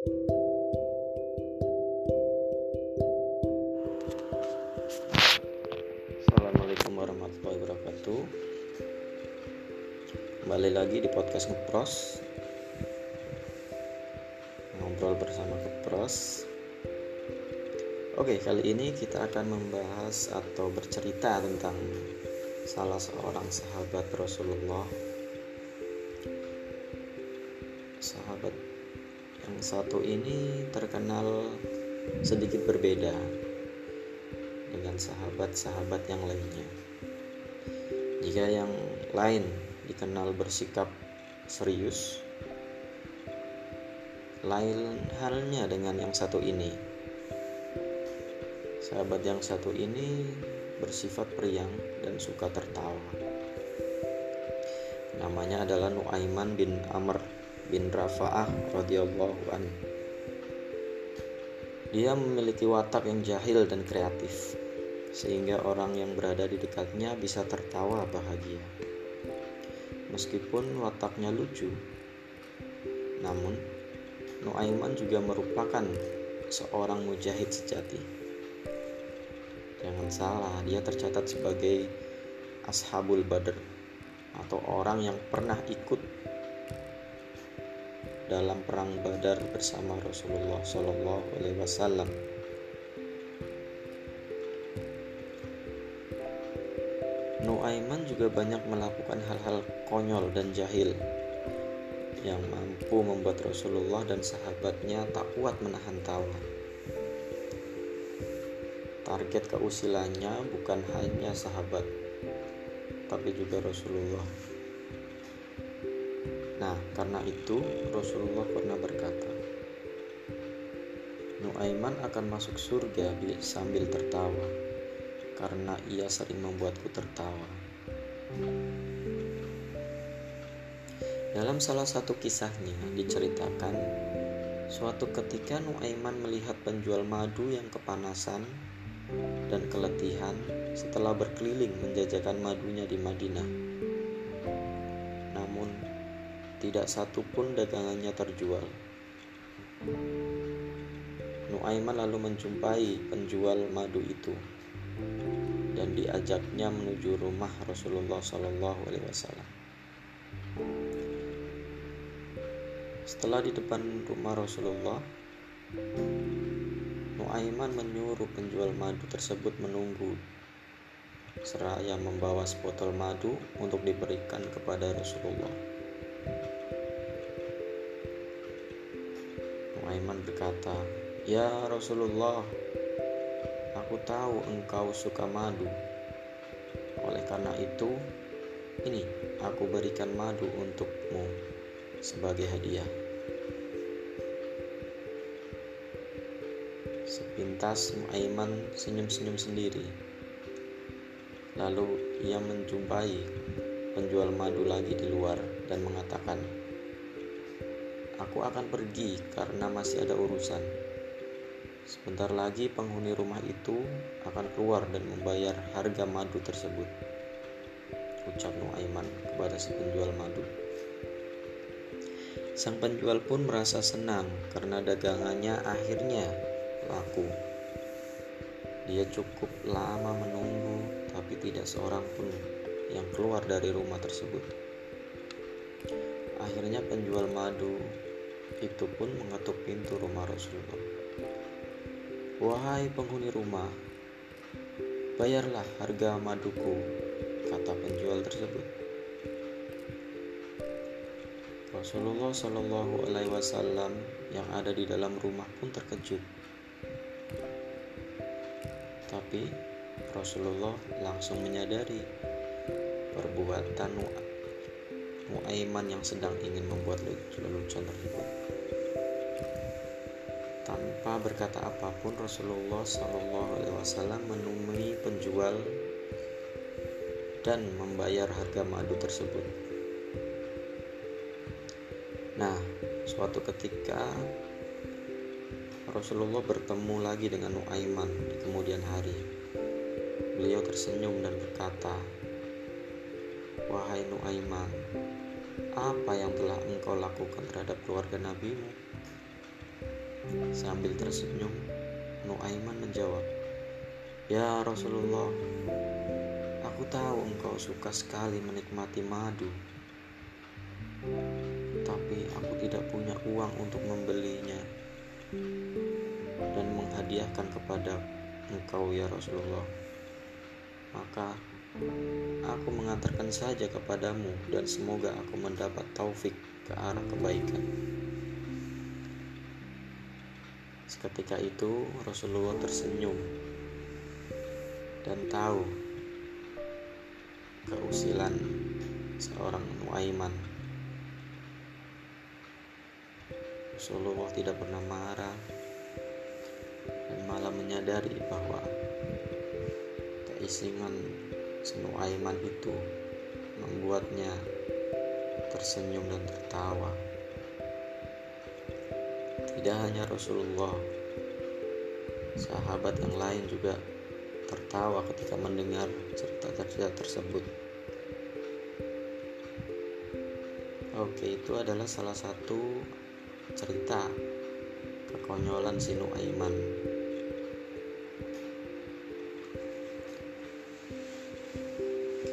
Assalamualaikum warahmatullahi wabarakatuh. Kembali lagi di podcast Ngepros. Ngobrol bersama Ngepros. Oke, kali ini kita akan membahas atau bercerita tentang salah seorang sahabat Rasulullah. Sahabat yang satu ini terkenal sedikit berbeda dengan sahabat-sahabat yang lainnya. Jika yang lain dikenal bersikap serius, lain halnya dengan yang satu ini. Sahabat yang satu ini bersifat periang dan suka tertawa. Namanya adalah Nuaiman bin Amr bin Rafa'ah radhiyallahu anhu. Dia memiliki watak yang jahil dan kreatif sehingga orang yang berada di dekatnya bisa tertawa bahagia. Meskipun wataknya lucu, namun Nuaiman juga merupakan seorang mujahid sejati. Jangan salah, dia tercatat sebagai Ashabul Badr atau orang yang pernah ikut dalam perang Badar bersama Rasulullah Shallallahu Alaihi Wasallam. Nuaiman juga banyak melakukan hal-hal konyol dan jahil yang mampu membuat Rasulullah dan sahabatnya tak kuat menahan tawa. Target keusilannya bukan hanya sahabat, tapi juga Rasulullah. Nah, karena itu Rasulullah pernah berkata, Nuaiman akan masuk surga sambil tertawa karena ia sering membuatku tertawa. Dalam salah satu kisahnya diceritakan, suatu ketika Nuaiman melihat penjual madu yang kepanasan dan keletihan setelah berkeliling menjajakan madunya di Madinah. Tidak satu pun dagangannya terjual. Nuaiman lalu menjumpai penjual madu itu dan diajaknya menuju rumah Rasulullah Shallallahu Alaihi Wasallam. Setelah di depan rumah Rasulullah, Nuaiman menyuruh penjual madu tersebut menunggu seraya membawa sebotol madu untuk diberikan kepada Rasulullah. Nuaiman berkata, "Ya Rasulullah, Aku tahu engkau suka madu. Oleh karena itu, ini aku berikan madu untukmu sebagai hadiah. Sepintas Muaiman senyum-senyum sendiri. Lalu ia menjumpai penjual madu lagi di luar dan mengatakan, "Aku akan pergi karena masih ada urusan." Sebentar lagi penghuni rumah itu akan keluar dan membayar harga madu tersebut. Ucap Nuaiman kepada si penjual madu. Sang penjual pun merasa senang karena dagangannya akhirnya laku. Dia cukup lama menunggu, tapi tidak seorang pun yang keluar dari rumah tersebut. Akhirnya penjual madu itu pun mengetuk pintu rumah Rasulullah. Wahai penghuni rumah, bayarlah harga maduku, kata penjual tersebut. Rasulullah Shallallahu Alaihi Wasallam yang ada di dalam rumah pun terkejut. Tapi Rasulullah langsung menyadari perbuatan Muaiman yang sedang ingin membuat lelucon tersebut. Tanpa berkata apa pun, Rasulullah Shallallahu Alaihi Wasallam menemui penjual dan membayar harga madu tersebut. Nah, suatu ketika Rasulullah bertemu lagi dengan Nuaiman di kemudian hari. Beliau tersenyum dan berkata, "Wahai Nuaiman, apa yang telah engkau lakukan terhadap keluarga nabimu?" Sambil tersenyum, Nuaiman menjawab, "Ya Rasulullah, aku tahu engkau suka sekali menikmati madu, tapi aku tidak punya uang untuk membelinya dan menghadiahkan kepada engkau ya Rasulullah. Maka aku mengantarkan saja kepadamu dan semoga aku mendapat taufik ke arah kebaikan." Seketika itu Rasulullah tersenyum dan tahu keusilan seorang Nuaiman. Rasulullah tidak pernah marah dan malah menyadari bahwa keisingan Nuaiman itu membuatnya tersenyum dan tertawa. Tidak hanya Rasulullah, sahabat yang lain juga tertawa ketika mendengar cerita-cerita tersebut. Oke, itu adalah salah satu cerita kekonyolan si Nuaiman.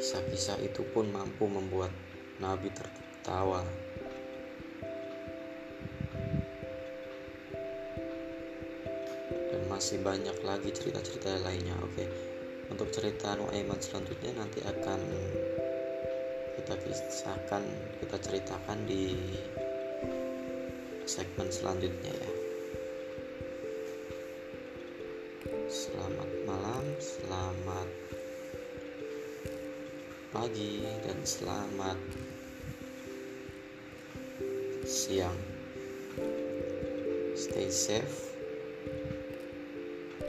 Kisah-kisah itu pun mampu membuat Nabi tertawa. Masih banyak lagi cerita-cerita lainnya oke. Untuk cerita Nuaiman selanjutnya nanti akan kita kisahkan kita ceritakan di segmen selanjutnya ya. Selamat malam selamat pagi dan selamat siang stay safe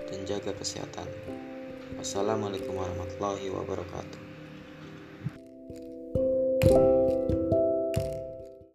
dan jaga kesehatan. Wassalamualaikum warahmatullahi wabarakatuh.